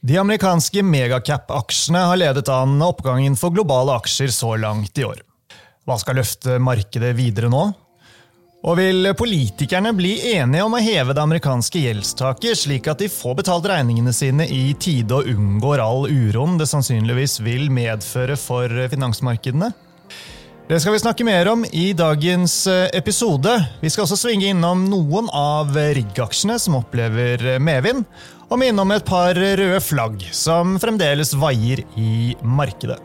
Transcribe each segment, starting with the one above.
De amerikanske megacap-aksjene har ledet an oppgangen for globale aksjer så langt i år. Hva skal løfte markedet videre nå? Og vil politikerne bli enige om å heve det amerikanske gjeldstaket, slik at de får betalt regningene sine i tide og unngår all uroen det sannsynligvis vil medføre for finansmarkedene? Det skal vi snakke mer om i dagens eh, episode. Vi skal også svinge innom noen av rigg-aksjene som opplever medvind, og minne om et par røde flagg som fremdeles vaier i markedet.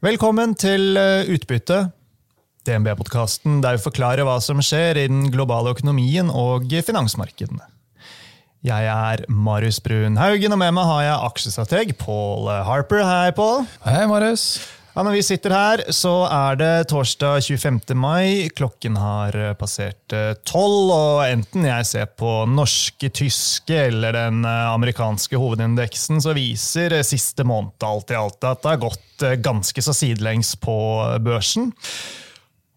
Velkommen til eh, Utbytte, DNB-podkasten der vi forklarer hva som skjer i den globale økonomien og finansmarkedene. Jeg er Marius Brun Haugen, og med meg har jeg aksjestrateg Paul Harper. Hei, Paul. Hei, Marius. Ja, når vi sitter her, så er det torsdag 25. mai. Klokken har passert tolv, og enten jeg ser på norske, tyske eller den amerikanske hovedindeksen, så viser siste måned alt i alt at det har gått ganske så sidelengs på børsen.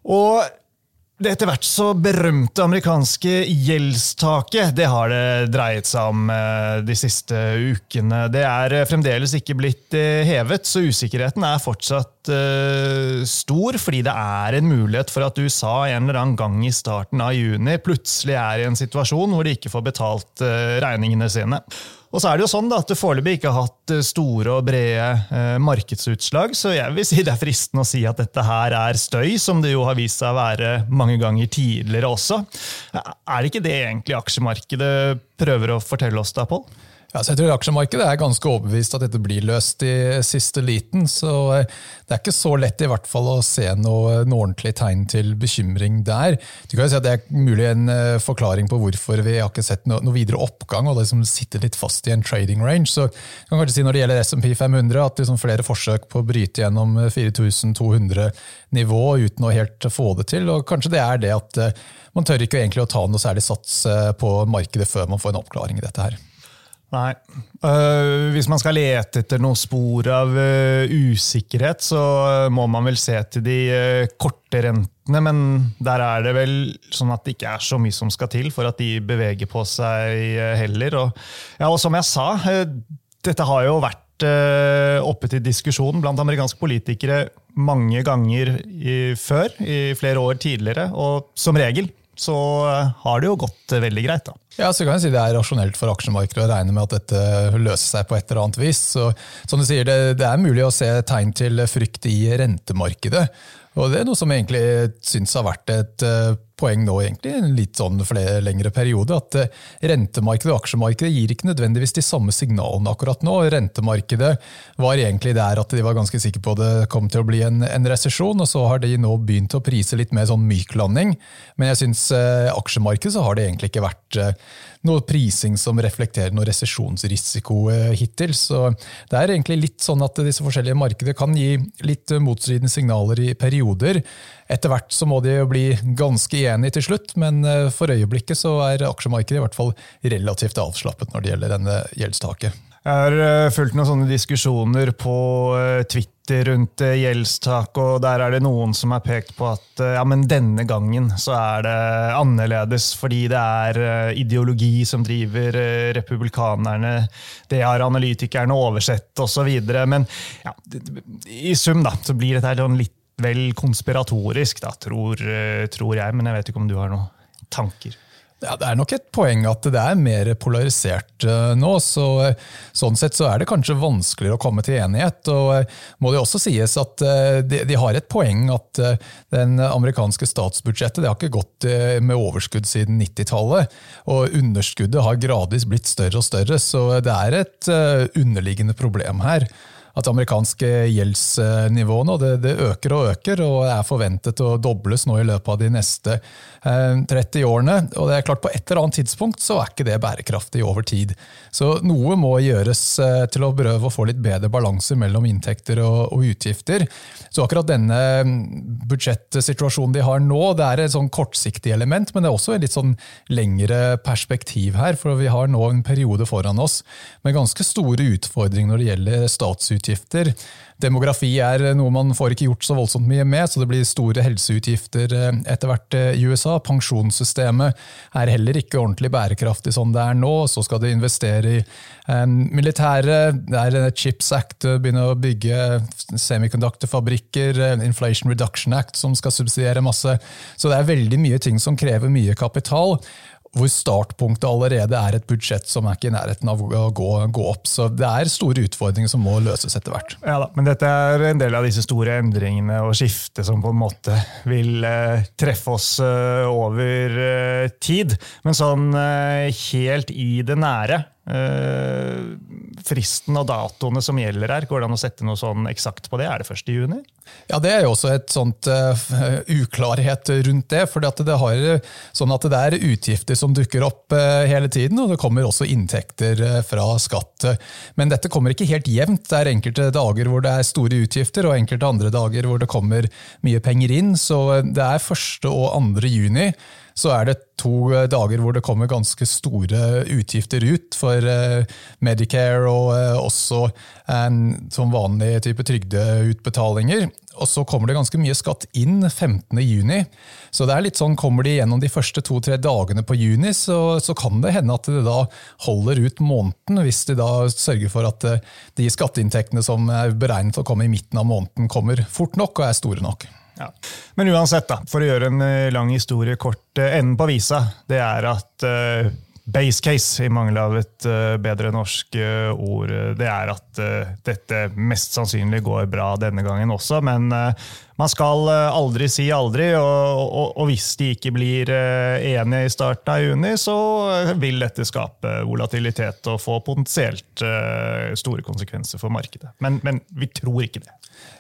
Og det etter hvert så berømte amerikanske gjeldstaket det har det dreiet seg om eh, de siste ukene. Det er fremdeles ikke blitt eh, hevet, så usikkerheten er fortsatt stor. Fordi det er en mulighet for at USA en eller annen gang i starten av juni plutselig er i en situasjon hvor de ikke får betalt regningene sine. Og så er det jo sånn da, at du foreløpig ikke har hatt eh, store og brede eh, markedsutslag, så jeg vil si det er fristende å si at dette her er støy, som det jo har vist seg å være mange ganger tidligere også. Er det ikke det egentlig aksjemarkedet prøver å fortelle oss da, Pål? Ja, så jeg tror Aksjemarkedet er ganske overbevist at dette blir løst i siste liten. så eh, Det er ikke så lett i hvert fall å se noe, noe ordentlig tegn til bekymring der. Du kan jo si at Det er mulig en uh, forklaring på hvorfor vi har ikke sett noe, noe videre oppgang. og det som sitter litt fast i en trading range. Så jeg kan kanskje si Når det gjelder SMP 500, at liksom flere forsøk på å bryte gjennom 4200-nivå uten å helt få det til. og Kanskje det er det at man tør ikke egentlig å ta noe særlig sats på markedet før man får en oppklaring i dette her. Nei. Uh, hvis man skal lete etter noen spor av uh, usikkerhet, så uh, må man vel se til de korte rentene, men der er det vel sånn at det ikke er så mye som skal til for at de beveger på seg heller. Og, ja, og som jeg sa, dette har jo vært oppe til diskusjon blant amerikanske politikere mange ganger i, før, i flere år tidligere, og som regel så har det jo gått veldig greit. da. Ja, så kan jeg si Det er rasjonelt for aksjemarkedet å regne med at dette løser seg på et eller annet vis. Så, som du sier, det, det er mulig å se tegn til frykt i rentemarkedet. Og Det er noe som jeg egentlig syns har vært et uh, poeng nå egentlig, en litt sånn flere lengre periode. At uh, rentemarkedet og aksjemarkedet gir ikke nødvendigvis de samme signalene akkurat nå. Rentemarkedet var egentlig der at de var ganske sikre på at det kom til å bli en, en resesjon, og så har de nå begynt å prise litt mer sånn myk landing. Men jeg syns eh, aksjemarkedet så har det egentlig ikke vært noe prising som reflekterer noe resesjonsrisiko eh, hittil. Så det er egentlig litt sånn at disse forskjellige markedene kan gi litt motstridende signaler i perioder. Etter hvert så må de jo bli ganske enige til slutt, men eh, for øyeblikket så er aksjemarkedet i hvert fall relativt avslappet når det gjelder denne gjeldstaket. Jeg har eh, fulgt noen sånne diskusjoner på Twitter rundt eh, gjeldstak, og der er det noen som har pekt på at eh, ja, men denne gangen så er det annerledes, fordi det er eh, ideologi som driver republikanerne. Det har analytikerne oversett, osv. Men ja, i sum da, så blir dette sånn litt vel konspiratorisk, da, tror, tror jeg. Men jeg vet ikke om du har noen tanker? Ja, Det er nok et poeng at det er mer polarisert uh, nå. så Sånn sett så er det kanskje vanskeligere å komme til enighet. og må det også sies at de, de, har et poeng at den amerikanske statsbudsjettet det har ikke gått med overskudd siden 90-tallet. Og underskuddet har gradvis blitt større og større, så det er et underliggende problem her at det amerikanske gjeldsnivået det, det, øker og øker, og er forventet å dobles nå i løpet av de neste eh, 30 årene. Og det er klart På et eller annet tidspunkt så er ikke det bærekraftig over tid. Så noe må gjøres eh, til å prøve å få litt bedre balanse mellom inntekter og, og, utgifter. Så akkurat denne mm, budsjettsituasjonen de har nå, det er et sånn kortsiktig element, men det er også et litt sånn lengre perspektiv her. For vi har nå en periode foran oss med ganske store utfordringer når det gjelder statsutgifter utgifter. Demografi er noe man får ikke gjort så voldsomt mye med, så det blir store helseutgifter etter hvert i USA. Pensjonssystemet er heller ikke ordentlig bærekraftig sånn det er nå. Så skal de investere i militæret. Det er Chips Act, begynne å bygge semiconductor-fabrikker. Inflation Reduction Act som skal subsidiere masse. Så det er veldig mye ting som krever mye kapital hvor startpunktet allerede er et budsjett som er ikke i nærheten av å gå, gå opp. Så det er store utfordringer som må løses etter hvert. Ja da, Men dette er en del av disse store endringene og skiftet som på en måte vil eh, treffe oss eh, over eh, tid. Men sånn eh, helt i det nære eh, Fristen og datoene som gjelder her, går det an å sette noe sånn eksakt på det? Er det 1. juni? Ja, Det er jo også et sånt uh, uklarhet rundt det. for det, sånn det er utgifter som dukker opp uh, hele tiden, og det kommer også inntekter uh, fra skatt. Men dette kommer ikke helt jevnt. Det er enkelte dager hvor det er store utgifter, og enkelte andre dager hvor det kommer mye penger inn. Så det er 1. og 2. juni så er det to eh, dager hvor det kommer ganske store utgifter ut for eh, Medicare og også også som vanlig type trygdeutbetalinger. Og så kommer det ganske mye skatt inn 15.6. Så det er litt sånn, kommer de gjennom de første to-tre dagene på juni, så, så, kan det hende at det da holder ut måneden, hvis de da sørger for at de skatteinntektene som er beregnet å komme i midten av måneden, kommer fort nok og er store nok. Ja. Men uansett, da, for å gjøre en eh, lang historie kort, eh, enden på visa, det er at uh, base case, i mangel av et uh, bedre norsk uh, ord, det er at dette mest sannsynlig går bra denne gangen også. Men man skal aldri si aldri, og, og, og hvis de ikke blir enige i starten av juni, så vil dette skape volatilitet og få potensielt store konsekvenser for markedet. Men, men vi tror ikke det.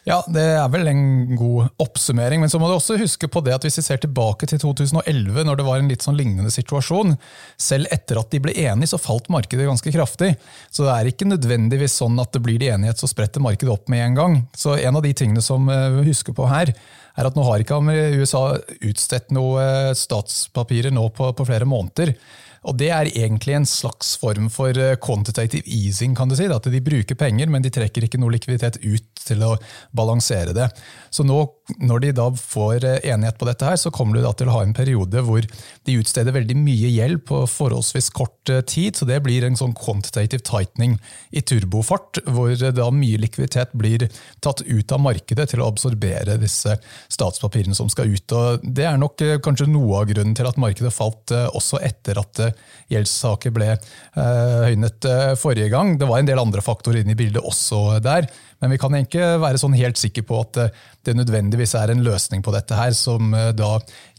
Ja, det er vel en god oppsummering. Men så må du også huske på det at hvis vi ser tilbake til 2011, når det var en litt sånn lignende situasjon, selv etter at de ble enige, så falt markedet ganske kraftig. Så det er ikke nødvendigvis sånn at det blir de enighet, så spretter markedet opp med en gang. Så en av de tingene som eh, vi husker på her, er at nå har ikke USA utstedt noe eh, statspapirer nå på, på flere måneder. Og Det er egentlig en slags form for eh, quantitative easing. kan du si, At de bruker penger, men de trekker ikke noe likviditet ut til å balansere det. Så nå, Når de da får eh, enighet på dette, her, så kommer du til å ha en periode hvor de utsteder veldig mye gjeld på forholdsvis kort eh, tid. så Det blir en sånn quantitative tightening i turbofart, hvor da mye likviditet blir tatt ut av markedet til å absorbere disse statspapirene som skal ut. Og Det er nok kanskje noe av grunnen til at markedet falt også etter at gjeldssaker ble eh, høynet eh, forrige gang. Det var en del andre faktorer inne i bildet også der. Men vi kan ikke være sånn helt sikre på at eh, det nødvendigvis er en løsning på dette her, som da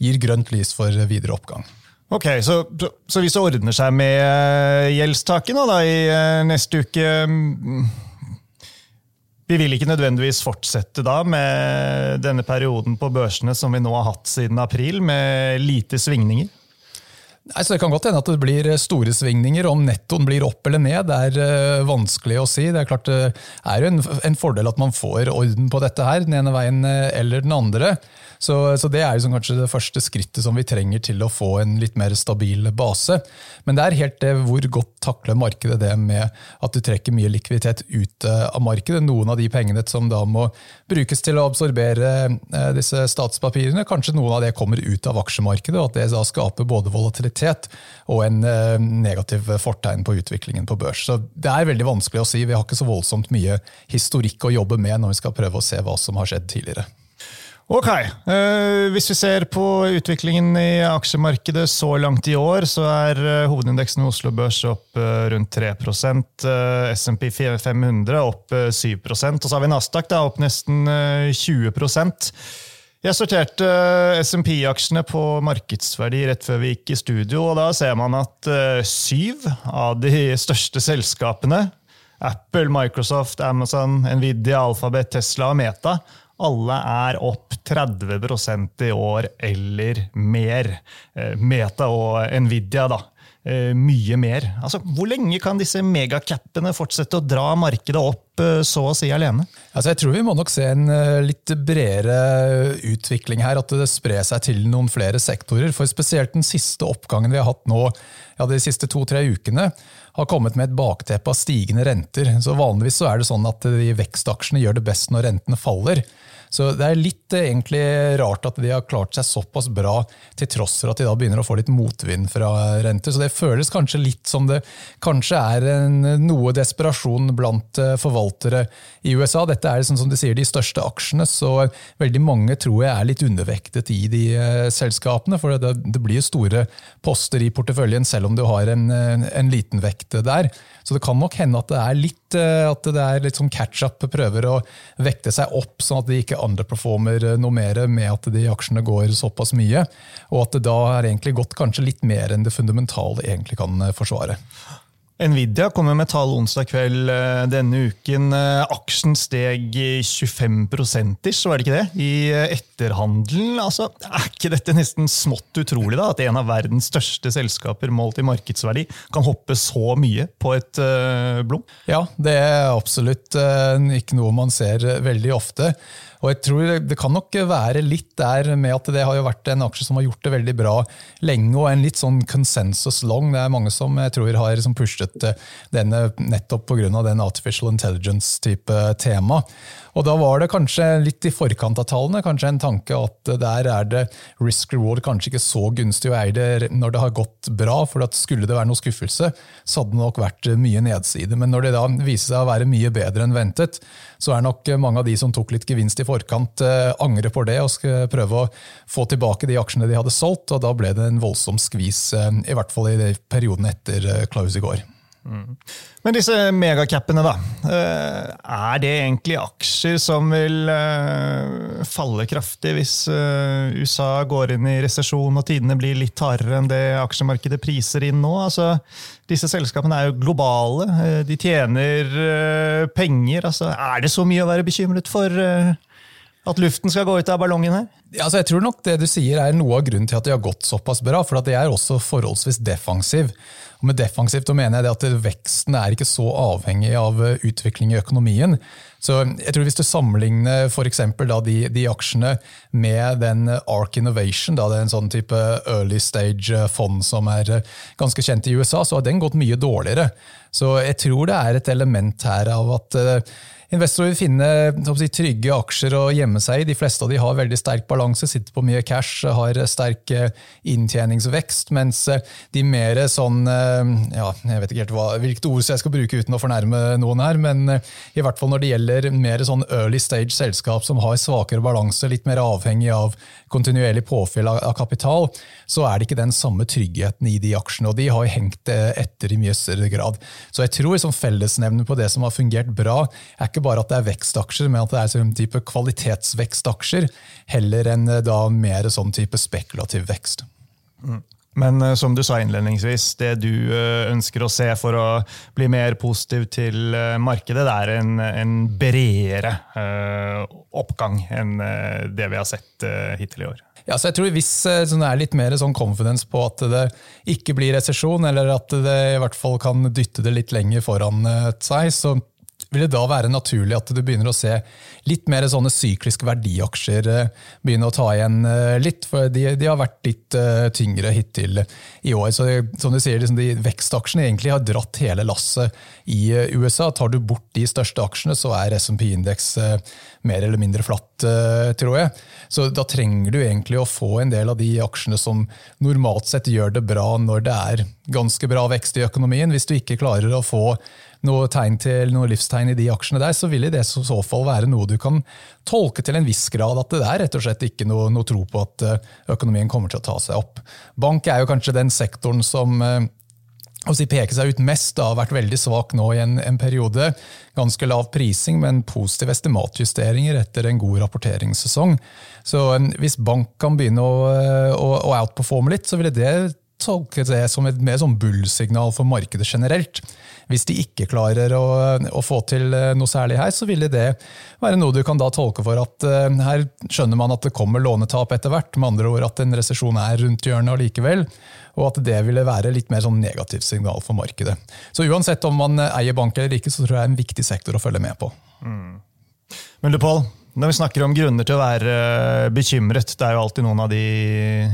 gir grønt lys for videre oppgang. Ok, Så, så hvis det ordner seg med gjeldstaket da, i neste uke mm, vi vil ikke nødvendigvis fortsette da med denne perioden på børsene som vi nå har hatt siden april, med lite svingninger? Nei, så Det kan godt hende at det blir store svingninger. Om nettoen blir opp eller ned, det er uh, vanskelig å si. Det er klart det er en, en, fordel at man får orden på dette her, den ene veien eller den andre. Så, så det er liksom kanskje det første skrittet som vi trenger til å få en litt mer stabil base. Men det er helt det hvor godt takler markedet det med at du trekker mye likviditet ut av markedet. Noen av de pengene som da må brukes til å absorbere eh, disse statspapirene, kanskje noen av det kommer ut av aksjemarkedet, og at det da skaper både volatilitet og en eh, negativ fortegn på utviklingen på børs. Så Det er veldig vanskelig å si. Vi har ikke så voldsomt mye historikk å jobbe med når vi skal prøve å se hva som har skjedd tidligere. Ok, uh, Hvis vi ser på utviklingen i aksjemarkedet så langt i år, så er uh, hovedindeksen i Oslo Børs opp rundt 3 uh, SMP 500 opp 7% og så har vi Nasdaq da, opp nesten 20 Jeg sorterte SMP-aksjene på markedsverdi rett før vi gikk i studio, og da ser man at syv av de største selskapene, Apple, Microsoft, Amazon, Nvidia, Alphabet, Tesla og Meta, alle er opp 30% i år eller mer. Eh, Meta og Nvidia, da. Eh, mye mer. Altså, hvor lenge kan disse megacappene fortsette å dra markedet opp eh, så å si alene? Altså, jeg tror vi må nok se en litt bredere utvikling her. At det sprer seg til noen flere sektorer. For spesielt den siste oppgangen vi har hatt nå ja, de siste to-tre ukene, har kommet med et bakteppe av stigende renter. Så Vanligvis så er det sånn at de vekstaksjene gjør det best når rentene faller. Så det er litt eh, egentlig rart at de har klart seg såpass bra, til tross for at de da begynner å få litt motvind fra renter. Så det føles kanskje litt som det kanskje er en, noe desperasjon blant eh, forvaltere i USA. Dette er som de sier, de største aksjene, så veldig mange tror jeg er litt undervektet i de uh, selskapene. For det, det blir store poster i porteføljen selv om du har en, en liten vekt der. Så det kan nok hende at det er litt, eh, at det er litt sånn catch-up, prøver å vekte seg opp, sånn at de ikke underperformer noe mer med at de aksjene går såpass mye. Og at det da har egentlig gått kanskje litt mer enn det fundamentale egentlig kan eh, forsvare. Nvidia kommer med tall onsdag kveld eh, denne uken. Eh, aksjen steg 25 prosentish, var det ikke det? I eh, etterhandelen. Altså, er ikke dette nesten smått utrolig, da? At en av verdens største selskaper målt i markedsverdi kan hoppe så mye på et blom? Ja, det er absolutt ikke noe man ser veldig ofte. Og jeg tror Det kan nok være litt der med at det har jo vært en aksje som har gjort det veldig bra lenge, og en litt sånn consensus long. Det er mange som jeg tror har liksom pushet denne nettopp pga. den artificial intelligence-type tema. Og Da var det kanskje litt i forkant av tallene kanskje en tanke at der er det risk reward kanskje ikke så gunstig å eie det når det har gått bra. for Skulle det være noe skuffelse, så hadde det nok vært mye nedside. Men når det da viser seg å være mye bedre enn ventet, så er nok mange av de som tok litt gevinst i forkant, eh, angre på det og skal prøve å få tilbake de aksjene de hadde solgt. og Da ble det en voldsom skvis, eh, i hvert fall i perioden etter Klaus close i går. Mm. Men disse megacapene, da. Eh, er det egentlig aksjer som vil eh, falle kraftig hvis eh, USA går inn i resesjon og tidene blir litt hardere enn det aksjemarkedet priser inn nå? Altså, disse selskapene er jo globale, de tjener penger. Altså, er det så mye å være bekymret for? At luften skal gå ut av ballongen her? Ja, altså jeg tror nok det du sier er noe av grunnen til at de har gått såpass bra. For at de er også forholdsvis defensiv. Og med defensivt da mener jeg at veksten er ikke så avhengig av eh, utvikling i økonomien. Så jeg tror Hvis du sammenligner for da de, de aksjene med den Ark Innovation, da det er en sånn type early stage-fond som er eh, ganske kjent i USA, så har den gått mye dårligere. Så jeg tror det er et element her av at eh, Investorer vil finne si, trygge aksjer å gjemme seg i. De fleste av de har veldig sterk balanse, sitter på mye cash, har sterk eh, inntjeningsvekst. Mens eh, de mer sånn eh, ja, Jeg vet ikke helt hva, hvilket ord jeg skal bruke uten å fornærme noen her, men i hvert fall når det gjelder mer sånn early stage selskap som har svakere balanse, litt mer avhengig av kontinuerlig påfyll av kapital, så er det ikke den samme tryggheten i de aksjene. Og de har hengt etter i mye større grad. Så jeg tror liksom fellesnevnet på det som har fungert bra, er ikke bare at det er vekstaksjer, men at det er en type kvalitetsvekstaksjer, heller enn eh, da mer sånn type spekulativ vekst. Mm. Men uh, som du sa innledningsvis, det du uh, ønsker å se for å bli mer positiv til uh, markedet, det er en, en bredere oppgang enn det vi har sett hittil i år. Ja, så jeg tror Hvis det er litt mer sånn confidence på at det ikke blir resesjon, eller at det i hvert fall kan dytte det litt lenger foran seg, så vil det da være naturlig at du begynner å se litt mer sånne sykliske verdiaksjer eh, begynne å ta igjen eh, litt? For de, de har vært litt uh, tyngre hittil i år. Så som du sier, liksom de Vekstaksjene egentlig har dratt hele lasset i USA. Tar du bort de største aksjene, så er SMP-indeks mer eller mindre flatt, tror jeg. Så da trenger du egentlig å få en del av de aksjene som normalt sett gjør det bra når det er ganske bra vekst i økonomien. Hvis du ikke klarer å få noe tegn til noe livstegn i de aksjene der, så vil det i så fall være noe du kan tolke til en viss grad at det er rett og slett ikke noe, noe tro på at eh, økonomien kommer til å ta seg opp. Bank er jo kanskje den sektoren som eh, si, peker seg ut mest. Det har vært veldig svak nå i en, en, periode. Ganske lav prising, men positive estimatjusteringer etter en god rapporteringssesong. Så eh, hvis bank kan begynne å, å, å outperforme litt, så ville det tolke det som et mer sånn bull-signal for markedet generelt. Hvis de ikke klarer å, å, få til eh, noe særlig her, så ville det være noe du kan da tolke for at uh, her skjønner man at det kommer lånetap etter hvert, med andre ord at en resesjon er rundt hjørnet allikevel. Og at det ville være litt mer sånn negativt signal for markedet. Så uansett om man eier bank eller ikke, så tror jeg det er en viktig sektor å følge med på. Mm. Men du, Paul, når vi snakker om grunner til å være bekymret, det er jo alltid noen av de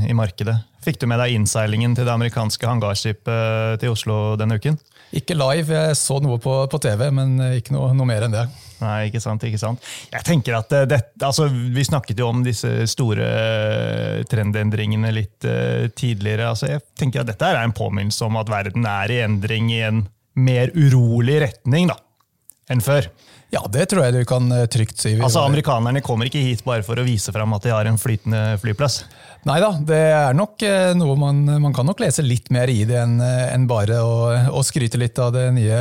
i markedet. Fikk du med deg innseilingen til det amerikanske hangarskipet til Oslo denne uken? Ikke live, jeg så noe på, på TV, men ikke noe, noe, mer enn det. Nei, ikke sant, ikke sant. Jeg tenker at det, altså, Vi snakket jo om disse store trendendringene litt uh, tidligere. Altså, jeg tenker at Dette er en påminnelse om at verden er i endring i en mer urolig retning da, enn før. Ja, det tror jeg du kan eh, trygt si. Altså, Amerikanerne kommer ikke hit bare for å vise fram at de har en flytende flyplass? Nei da, det er nok eh, noe man, man kan nok lese litt mer i det enn eh, en bare å, å, skryte litt av det nye,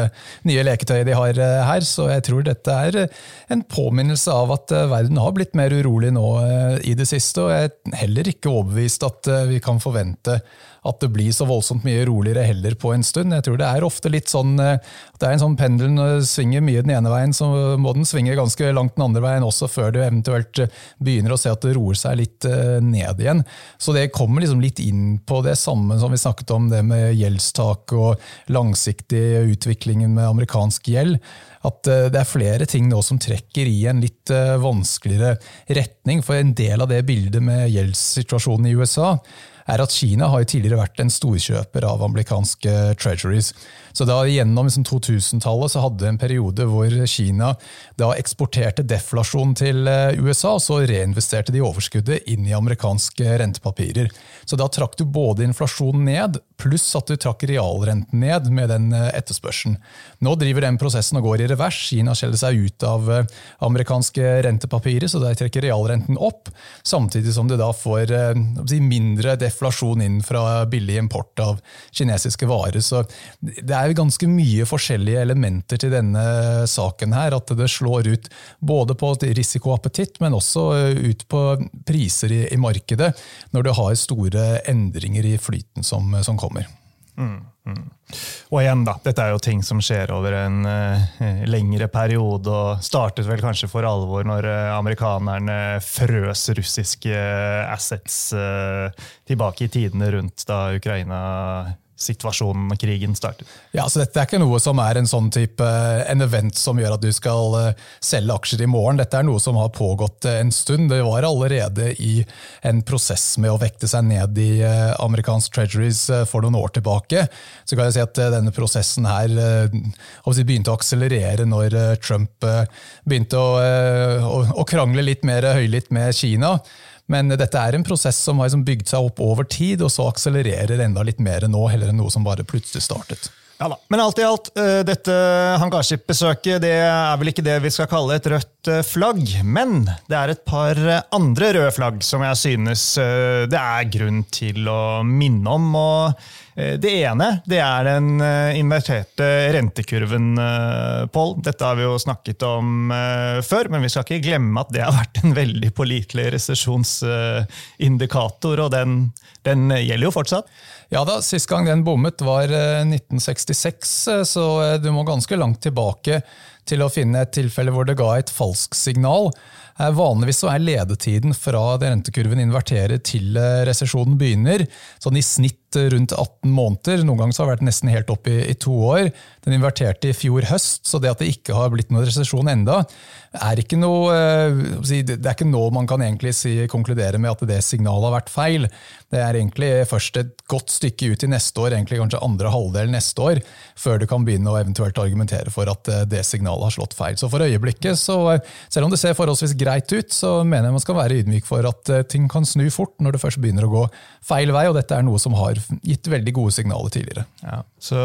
nye, leketøyet de har her. Så jeg tror dette er en påminnelse av at verden har blitt mer urolig nå i det siste. Og jeg er heller ikke overbevist at vi kan forvente at det blir så voldsomt mye roligere heller på en stund. Jeg tror det er ofte litt sånn at det er en sånn pendel når det svinger mye den ene veien, så må den svinge ganske langt den andre veien også, før du eventuelt eh, begynner å se at det roer seg litt eh, ned igjen. Så det kommer liksom litt inn på det samme som vi snakket om, det med gjeldstak og langsiktig utviklingen med amerikansk gjeld at det er flere ting nå som trekker i en litt vanskeligere retning. For en del av det bildet med gjeldssituasjonen i USA er at Kina har tidligere vært en storkjøper av amerikanske treasuries. Så da Gjennom liksom 2000-tallet så hadde en periode hvor Kina da eksporterte deflasjon til eh, USA, og så reinvesterte de overskuddet inn i amerikanske rentepapirer. Så da trakk du både inflasjonen ned, pluss at du trakk realrenten ned med den eh, etterspørselen. Nå driver den prosessen og går i revers. Kina skjeller seg ut av eh, amerikanske rentepapirer, så de trekker realrenten opp, samtidig som du da får mindre deflasjon inn fra billig import av kinesiske varer. Så det er er ganske mye forskjellige elementer til denne saken. her, At det slår ut både på risikoappetitt, men også eh, ut på priser i, i, markedet, når du har store endringer i flyten som, som kommer. Mm, mm. Og igjen, da, dette er jo ting som skjer over en uh, lengre periode, og startet vel kanskje for alvor når uh, amerikanerne frøs russiske assets uh, tilbake i tidene rundt da Ukraina situasjonen og krigen startet. Ja, så Dette er ikke noe som er en sånn type eh, en event som gjør at du skal eh, selge aksjer i morgen. Dette er noe som har pågått eh, en stund. Det var allerede i en prosess med å vekte seg ned i amerikansk treasuries for noen år tilbake. Så kan jeg si at denne prosessen her begynte å akselerere når Trump begynte å, å, å krangle litt mer høylytt med Kina. Men dette er en prosess som har liksom bygd seg opp over tid, og så akselererer enda litt mer nå, heller enn noe som bare plutselig startet. Ja da. Men alt i alt, eh, dette hangarskipbesøket det er vel ikke det vi skal kalle et rødt eh, flagg. Men det er et par andre røde flagg som jeg synes eh, det er grunn til å minne om. og det ene det er den inverterte rentekurven, Pål. Dette har vi jo snakket om før, men vi skal ikke glemme at det har vært en veldig pålitelig resesjonsindikator, og den, den gjelder jo fortsatt. Ja da, Sist gang den bommet var 1966, eh, eh, så eh, du må ganske langt tilbake til å finne et tilfelle hvor det ga et falskt signal. Vanligvis så er ledetiden fra rentekurven inverterer til resesjonen begynner, sånn i snitt rundt 18 måneder. Noen ganger så har det vært nesten helt opp i, i to år. Den inverterte i fjor høst, så det at det ikke har blitt noen resesjon enda, er ikke noe eh, Det er ikke nå man kan egentlig si, konkludere med at det signalet har vært feil. Det er egentlig først et godt stykke ut i neste år, egentlig kanskje andre halvdel neste år, før du kan begynne å eventuelt argumentere for at eh, det signalet har slått feil. Så for øyeblikket, så, eh, selv om det ser forholdsvis greit ut, så mener jeg man skal være ydmyk for at ting kan snu fort når det først begynner å gå feil vei, og dette er noe som har gitt veldig gode signaler tidligere. Ja, så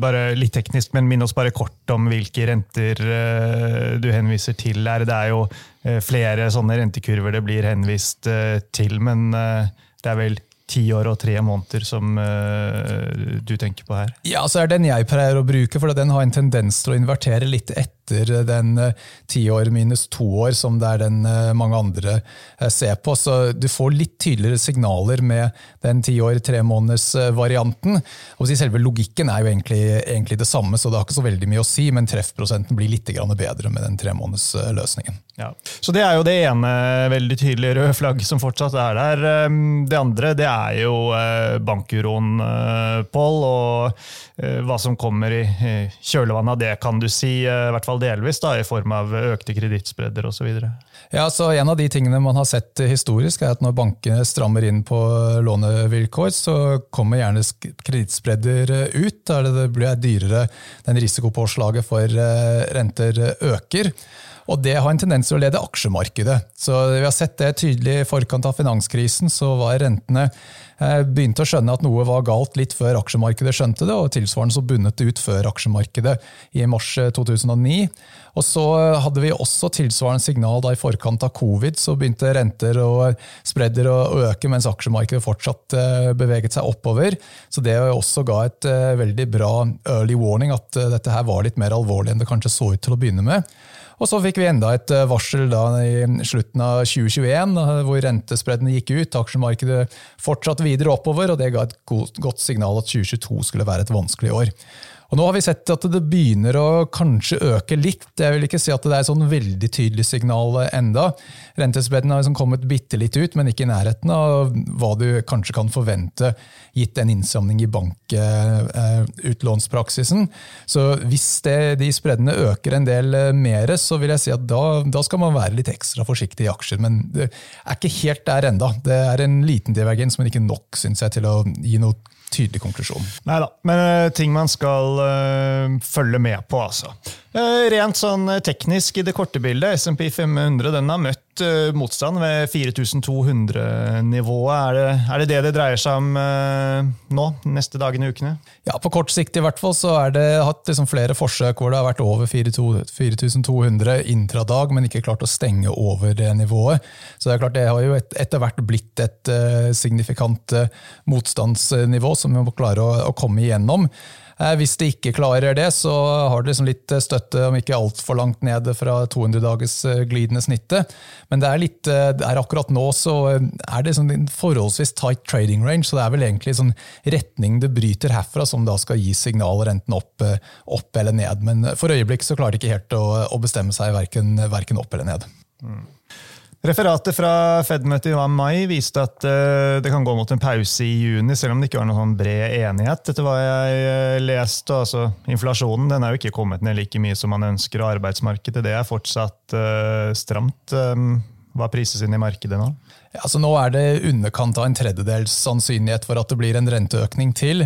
bare litt teknisk men minn oss bare kort om hvilke renter eh, du henviser til her. Det er jo eh, flere sånne rentekurver det blir henvist eh, til, men det er vel ti år og tre måneder som du tenker på her? Ja, så er den jeg pleier å bruke, for den har en tendens til å invertere litt etter etter den eh, ti år minus to år, som det er den eh, mange andre eh, ser på. Så du får litt tydeligere signaler med den ti år, tre måneders-varianten. Selve logikken er jo egentlig, egentlig, det samme, så det har ikke så veldig mye å si, men treffprosenten blir litt bedre med den tremånedersløsningen. Ja. Så det er jo det ene veldig tydelige røde flagg som fortsatt er der. Ehm, det andre det er jo bankuroen, Pål, og hva som kommer i kjølvannet av det, kan du si. I hvert fall delvis, da, i form av økte kredittspredder osv. Ja, så En av de tingene man har sett historisk, er at når bankene strammer inn på lånevilkår, så kommer gjerne kredittspredder ut, det blir dyrere, den risikopåslaget for renter øker. Og det har en tendens til å lede aksjemarkedet. Så Vi har sett det tydelig i forkant av finanskrisen. så var rentene eh, begynte å skjønne at noe var galt litt før aksjemarkedet skjønte det, og tilsvarende så bundet det ut før aksjemarkedet i mars 2009. Eh, og så hadde vi også tilsvarende signal da i forkant av covid. Så begynte renter og spredder å øke, mens aksjemarkedet fortsatt eh, beveget seg oppover. Så det også ga et veldig bra early warning at dette her var litt mer alvorlig enn det kanskje så ut til å begynne med. Og så fikk vi enda et eh, varsel da i slutten av 2021, hvor rentespreddene gikk ut. Aksjemarkedet fortsatte videre oppover, og det ga et godt signal at 2022 skulle være et vanskelig år. Og Nå har vi sett at det begynner å kanskje øke litt. Jeg vil ikke si at det er et sånn veldig tydelig signal enda. Rentespredden har liksom kommet bitte litt ut, men ikke i nærheten av hva du kanskje kan forvente gitt en innsamling i bankutlånspraksisen. Så hvis det, de spreddene øker en del mer, så vil jeg si at da, da, skal man være litt ekstra forsiktig i aksjer. Men det er ikke helt der enda. Det er en liten divergens, men ikke nok synes jeg, til å gi noe tydelig konklusjon. Nei da, men uh, ting man skal uh, følge med på, altså. Uh, rent sånn teknisk i det korte bildet, SMP 500 den har møtt motstand ved 4200-nivået. Er, er, det det det dreier seg om nå, neste dagene og ukene? Ja, På kort sikt i hvert fall så er det hatt liksom flere forsøk hvor det har vært over 4200 intradag, men ikke klart å stenge over det nivået. Så det er klart det har jo et, etter hvert blitt et signifikant motstandsnivå som vi må klare å, å komme igjennom. Eh, hvis de ikke klarer det, så har de liksom litt støtte, om ikke altfor langt ned fra 200-dagers eh, glidende snittet. Men det er, litt, eh, det er akkurat nå så er det sånn forholdsvis tight trading range, så det er vel egentlig sånn retning det bryter herfra som da skal gi signaler enten opp, opp eller ned. Men for øyeblikk så klarer de ikke helt å, å bestemme seg verken, verken opp eller ned. Mm. Referatet fra Fed-møtet i mai viste at uh, det kan gå mot en pause i juni, selv om det ikke var noen sånn bred enighet. Etter hva jeg uh, leste, altså Inflasjonen den er jo ikke kommet ned like mye som man ønsker, og arbeidsmarkedet det er fortsatt uh, stramt. Um, hva prises inn i markedet nå? Ja, altså nå er det underkant av en tredjedels sannsynlighet for at det blir en renteøkning til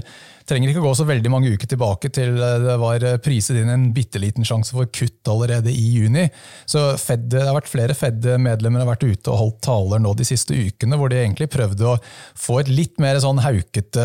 trenger ikke gå så veldig mange uker tilbake til eh, det var eh, priset inn en bitte liten sjanse for kutt allerede i juni. Så Fed, det har vært Flere Fed-medlemmer har vært ute og holdt taler nå de siste ukene, hvor de egentlig prøvde å få et litt mer sånn haukete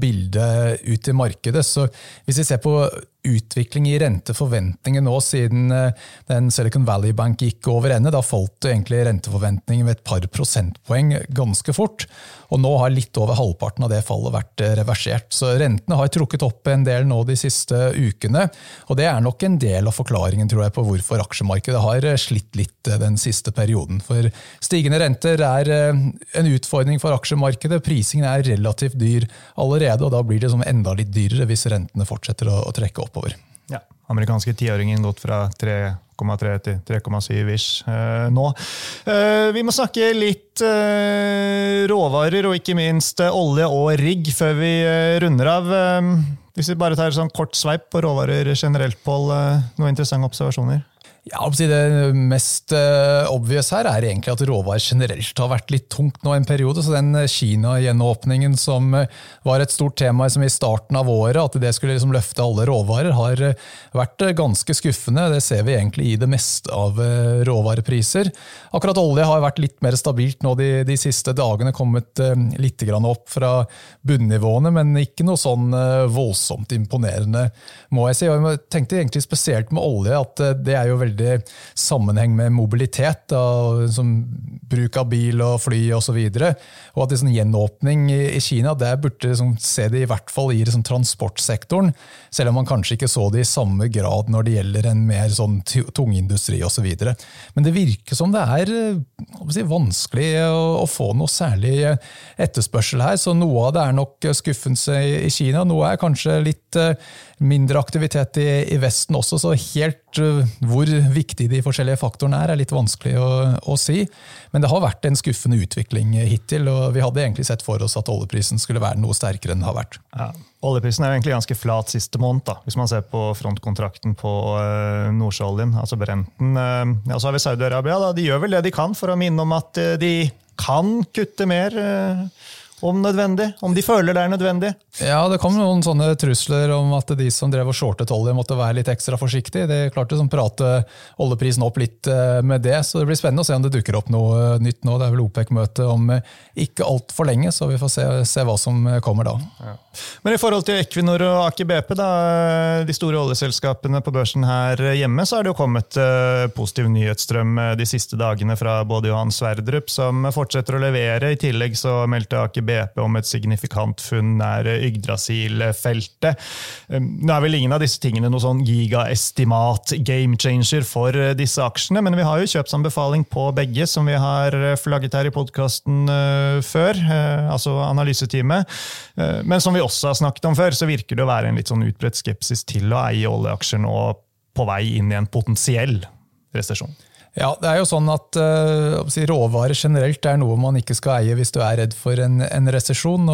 bilde ut i markedet. Så Hvis vi ser på utvikling i renteforventninger nå siden eh, den Silicon Valley Bank gikk over ende. Da falt egentlig renteforventningen med et par prosentpoeng ganske fort. Og nå har litt over halvparten av det fallet vært eh, reversert. Så rentene har trukket opp en del nå de siste ukene. Og det er nok en del av forklaringen tror jeg, på hvorfor aksjemarkedet har eh, slitt litt den siste perioden. For stigende renter er en utfordring for aksjemarkedet. Prisingen er relativt dyr allerede, og da blir det enda litt dyrere hvis rentene fortsetter å trekke oppover. Ja, Amerikanske tiåringen gått fra 3,3 til 3,7 ish eh, nå. Eh, vi må snakke litt eh, råvarer, og ikke minst eh, olje og rigg, før vi eh, runder av. Eh, hvis vi bare tar sånn kort sveip på råvarer generelt, Pål. noen interessante observasjoner? Ja, Det mest uh, obvious her er egentlig at råvarer generelt har vært litt tungt nå en periode. så Den Kina-gjenåpningen som uh, var et stort tema i starten av året, at det skulle liksom løfte alle råvarer, har vært ganske skuffende. Det ser vi egentlig i det meste av råvarepriser. Akkurat olje har vært litt mer stabilt nå de, de siste dagene, kommet litt opp fra bunnivåene, men ikke noe sånn voldsomt imponerende, må jeg si. Jeg tenkte egentlig spesielt med olje at det er jo veldig veldig sammenheng med mobilitet, da, som bruk av bil og fly osv. Og, så og at liksom, gjenåpning i Kina der burde liksom, se det i hvert fall i liksom, transportsektoren, selv om man kanskje ikke så det i samme grad når det gjelder en mer sånn, tungindustri osv. Men det virker som det er si, vanskelig å, å, få noe særlig etterspørsel her, så noe av det er nok skuffelse i Kina. Noe er kanskje litt mindre aktivitet i, i Vesten også, så helt uh, hvor viktig de forskjellige faktorene er, er litt vanskelig å, å, si. Men det har vært en skuffende utvikling hittil, og vi hadde egentlig sett for oss at oljeprisen skulle være noe sterkere enn den har vært. Ja. Oljeprisen er jo egentlig ganske flat siste måned, da, hvis man ser på frontkontrakten på uh, Nordsjøoljen, altså Brenten. Uh, ja, så har vi Saudi-Arabia. De gjør vel det de kan for å minne om at de kan kutte mer. Uh, om nødvendig. Om de føler det er nødvendig. Ja, det kom noen sånne trusler om at de som drev og shortet olje, måtte være litt ekstra forsiktige. De klarte å prate oljeprisen opp litt eh, med det, så det blir spennende å se om det dukker opp noe eh, nytt nå. Det er vel OPEC-møte om eh, ikke altfor lenge, så vi får se, se, hva som kommer da. Ja. Men i forhold til Equinor og Aker BP, da, de store oljeselskapene på børsen her hjemme, så har det jo kommet positiv nyhetsstrøm de siste dagene fra både Johan Sverdrup, som fortsetter å levere. I tillegg så meldte Aker BP om et signifikant funn nær Yggdrasil-feltet. Um, nå er vel ingen av disse tingene noe sånn gigaestimat game changer for uh, disse aksjene, men vi har jo kjøpsanbefaling på begge, som vi har uh, flagget her i podkasten uh, før, altså analyseteamet. Men som vi også har snakket om før, så virker det å være en litt sånn utbredt skepsis til å eie oljeaksjer nå på vei inn i en potensiell resesjon. Ja, det er jo sånn at uh, Råvarer generelt er noe man ikke skal eie hvis du er redd for en, en resesjon.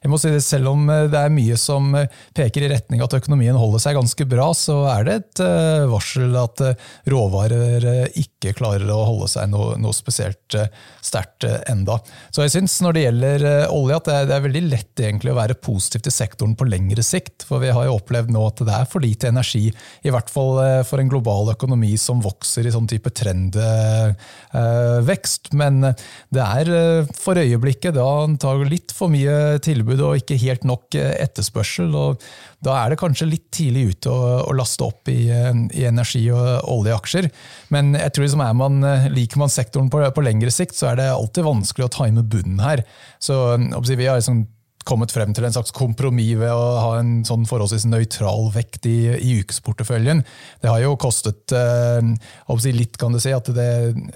Jeg må si det, selv om eh, det er mye som eh, peker i retning at økonomien holder seg ganske bra, så er det et varsel at råvarer ikke klarer å holde seg noe, noe spesielt sterkt enda. Så jeg syns når det gjelder olje at det er, det er, veldig lett egentlig å være positiv til sektoren på lengre sikt. For vi har jo opplevd nå at det er for lite energi, i hvert fall for en global økonomi som vokser i sånn type trend trendvekst. Men det er eh, for øyeblikket da antagelig litt for mye tilbud og ikke helt nok eh, etterspørsel. og Da er det kanskje litt tidlig ute å, å laste opp i, eh, i, energi- og oljeaksjer. Men jeg tror liksom man, liker man sektoren på, på, lengre sikt, så er det alltid vanskelig å time bunnen her. Så Vi har liksom kommet frem til en slags kompromiss ved å ha en sånn forholdsvis nøytral vekt i, i ukesporteføljen. Det har jo kostet eh, litt, kan du si. at det,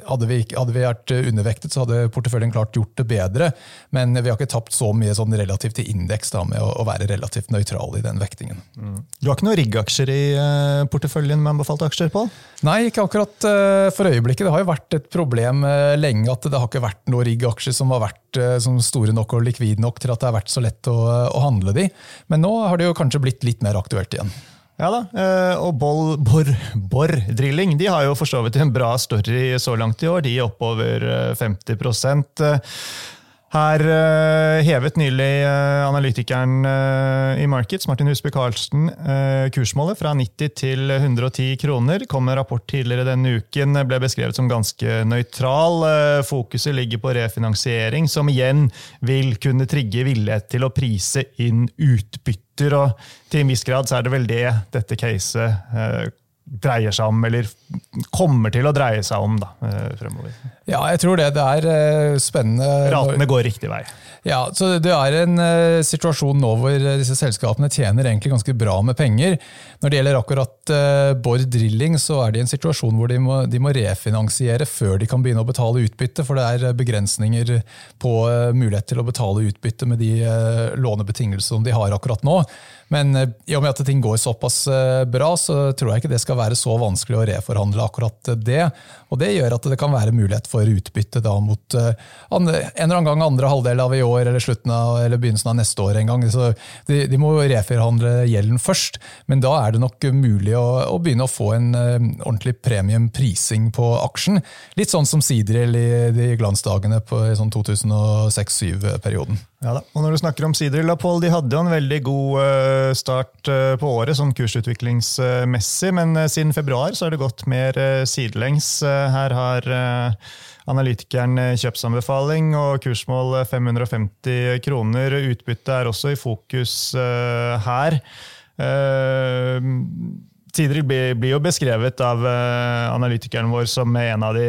hadde, vi, hadde, vi, vært undervektet, så hadde porteføljen klart gjort det bedre. Men vi har ikke tapt så mye sånn relativt til indeks med å, å, være relativt nøytral i den vektingen. Mm. Du har ikke noen rigg-aksjer i eh, porteføljen med anbefalte aksjer, Pål? Nei, ikke akkurat eh, for øyeblikket. Det har jo vært et problem uh, lenge at det har ikke vært noen rigg-aksjer som har vært som store nok og likvide nok til at det har vært så lett å, å handle de. Men nå har det jo kanskje blitt litt mer aktuelt igjen. Ja da, eh, og Bor, Bor, Bor Drilling de har jo for så vidt en bra story så langt i år. De er oppover 50 her uh, hevet nylig uh, analytikeren uh, i Markets, Martin Husby Karlsen, kursmålet fra 90 til 110 kroner. Kom en rapport tidligere denne uken, ble beskrevet som ganske nøytral. Fokuset ligger på refinansiering, som igjen vil kunne trigge villighet til å prise inn utbytter. og Til en viss grad så er det vel det dette caset dreier seg om, eller kommer til å dreie seg om da, fremover. Ja, jeg tror det. Det er uh, spennende. Ratene går riktig vei. Ja, så Det er en uh, situasjon nå hvor disse selskapene tjener egentlig ganske bra med penger. Når det gjelder akkurat Bård Drilling, så er de i en situasjon hvor de må, de må, refinansiere før de kan begynne å betale utbytte, for det er begrensninger på mulighet til å betale utbytte med de lånebetingelsene de har akkurat nå. Men i og med at ting går såpass bra, så tror jeg ikke det skal være så vanskelig å reforhandle akkurat det. Og Det gjør at det kan være mulighet for utbytte da mot uh, en eller annen gang andre halvdel av i år eller av, eller begynnelsen av neste år en gang. Så de, de må reforhandle gjelden først, men da er det nok mulig å, å begynne å få en uh, ordentlig premiumprising på aksjen. Litt sånn som Sidril i de glansdagene på sånn 2006-2007-perioden. Ja da. Og når du snakker om Sidril, Paul, de hadde jo en veldig god uh, start på året sånn kursutviklingsmessig, men siden februar så har det gått mer sidelengs. Her har eh, analytikeren eh, kjøpsanbefaling og kursmål 550 kroner. Utbyttet er også i fokus eh, her. Sideril blir jo beskrevet av analytikeren vår som en av de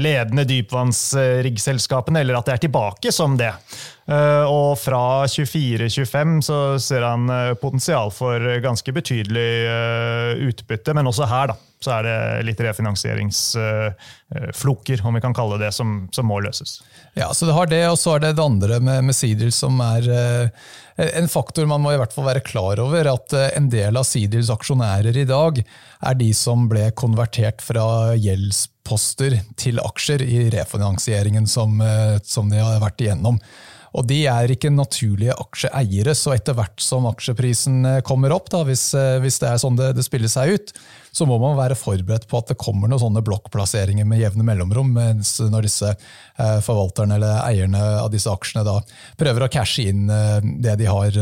ledende dypvannsriggselskapene, eller at det er tilbake som det. Og fra 24-25 så ser han potensial for ganske betydelig utbytte, men også her, da så er det litt refinansieringsfloker, om vi kan kalle det, som, som, må løses. Ja, så det har det, og så er det det andre med, med Sidil, som er eh, en faktor man må i hvert fall være klar over. At eh, en del av Sidils aksjonærer i dag er de som ble konvertert fra gjeldsposter til aksjer i refinansieringen som, eh, som de har vært igjennom. Og de er ikke naturlige aksjeeiere, så etter hvert som aksjeprisen eh, kommer opp, da, hvis, eh, hvis, det er sånn det, det spiller seg ut, så må man være forberedt på at det kommer noen sånne blokkplasseringer med jevne mellomrom, mens når disse eh, forvalterne eller eierne av disse aksjene da prøver å cashe inn det de har,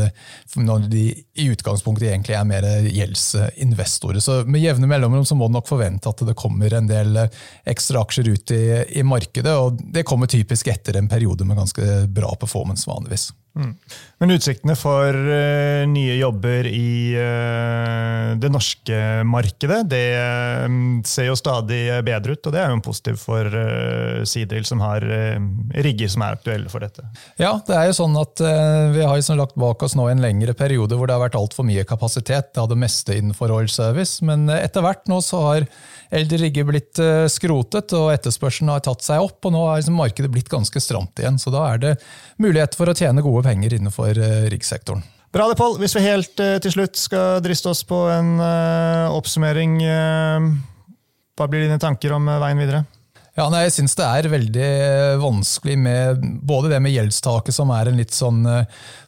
når de i utgangspunktet egentlig er mer gjeldsinvestorer. Så med jevne mellomrom så må du nok forvente at det kommer en del ekstra aksjer ut i, i markedet, og det kommer typisk etter en periode med ganske bra performance vanligvis. Mm. Men utsiktene for uh, nye jobber i uh, det norske markedet det um, ser jo stadig bedre ut, og det er jo en positiv for uh, Sidil, som har rigger som er aktuelle for dette. Ja, det er jo sånn at vi har liksom lagt bak oss nå en lengre periode hvor det har vært altfor mye kapasitet. Det hadde meste innenfor oil service, men etter hvert nå så har eldre rigger blitt eh, skrotet, og etterspørselen har tatt seg opp. og Nå har liksom markedet blitt ganske stramt igjen, så da er det mulighet for å tjene gode penger innenfor eh, riggsektoren. Bra det, Pål. Hvis vi helt eh, til slutt skal driste oss på en oppsummering, hva blir dine tanker om veien videre? Ja, nei, Jeg syns det er veldig vanskelig med både det med gjeldstaket, som er en litt sånn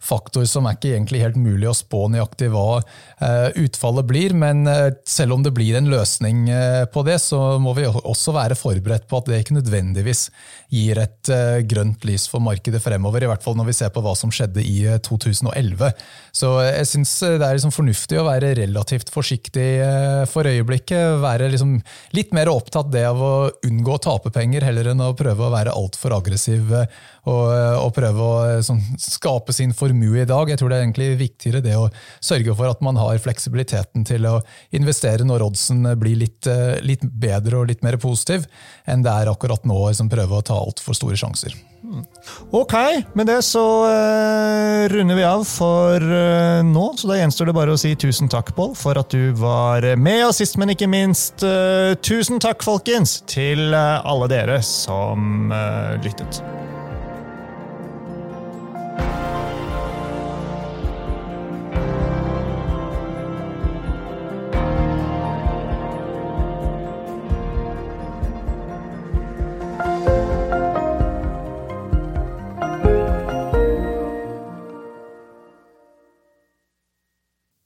faktor som er ikke egentlig helt mulig å spå nøyaktig hva Eh, utfallet blir. Men eh, selv om det blir en løsning eh, på det, så må vi også være forberedt på at det ikke nødvendigvis gir et grønt lys for markedet fremover. I hvert fall når vi ser på hva som skjedde i 2011. Så jeg syns det er liksom fornuftig å være relativt forsiktig for øyeblikket. Være liksom litt mer opptatt det av å unngå å tape penger, heller enn å prøve å være altfor aggressiv og, og, prøve å sånn, skape sin formue i dag. Jeg tror det er egentlig viktigere det å sørge for at man har fleksibiliteten til å investere når oddsen blir litt, eh, litt bedre og litt mer positiv, enn det er akkurat nå som prøve å ta altfor store sjanser. Ok, med det så uh, runder vi av for uh, nå. Så da gjenstår det bare å si tusen takk, Pål, for at du var med. Og sist, men ikke minst, uh, tusen takk, folkens, til alle dere som lyttet.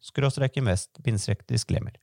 skråstrek invest, bindestrek disclaimer.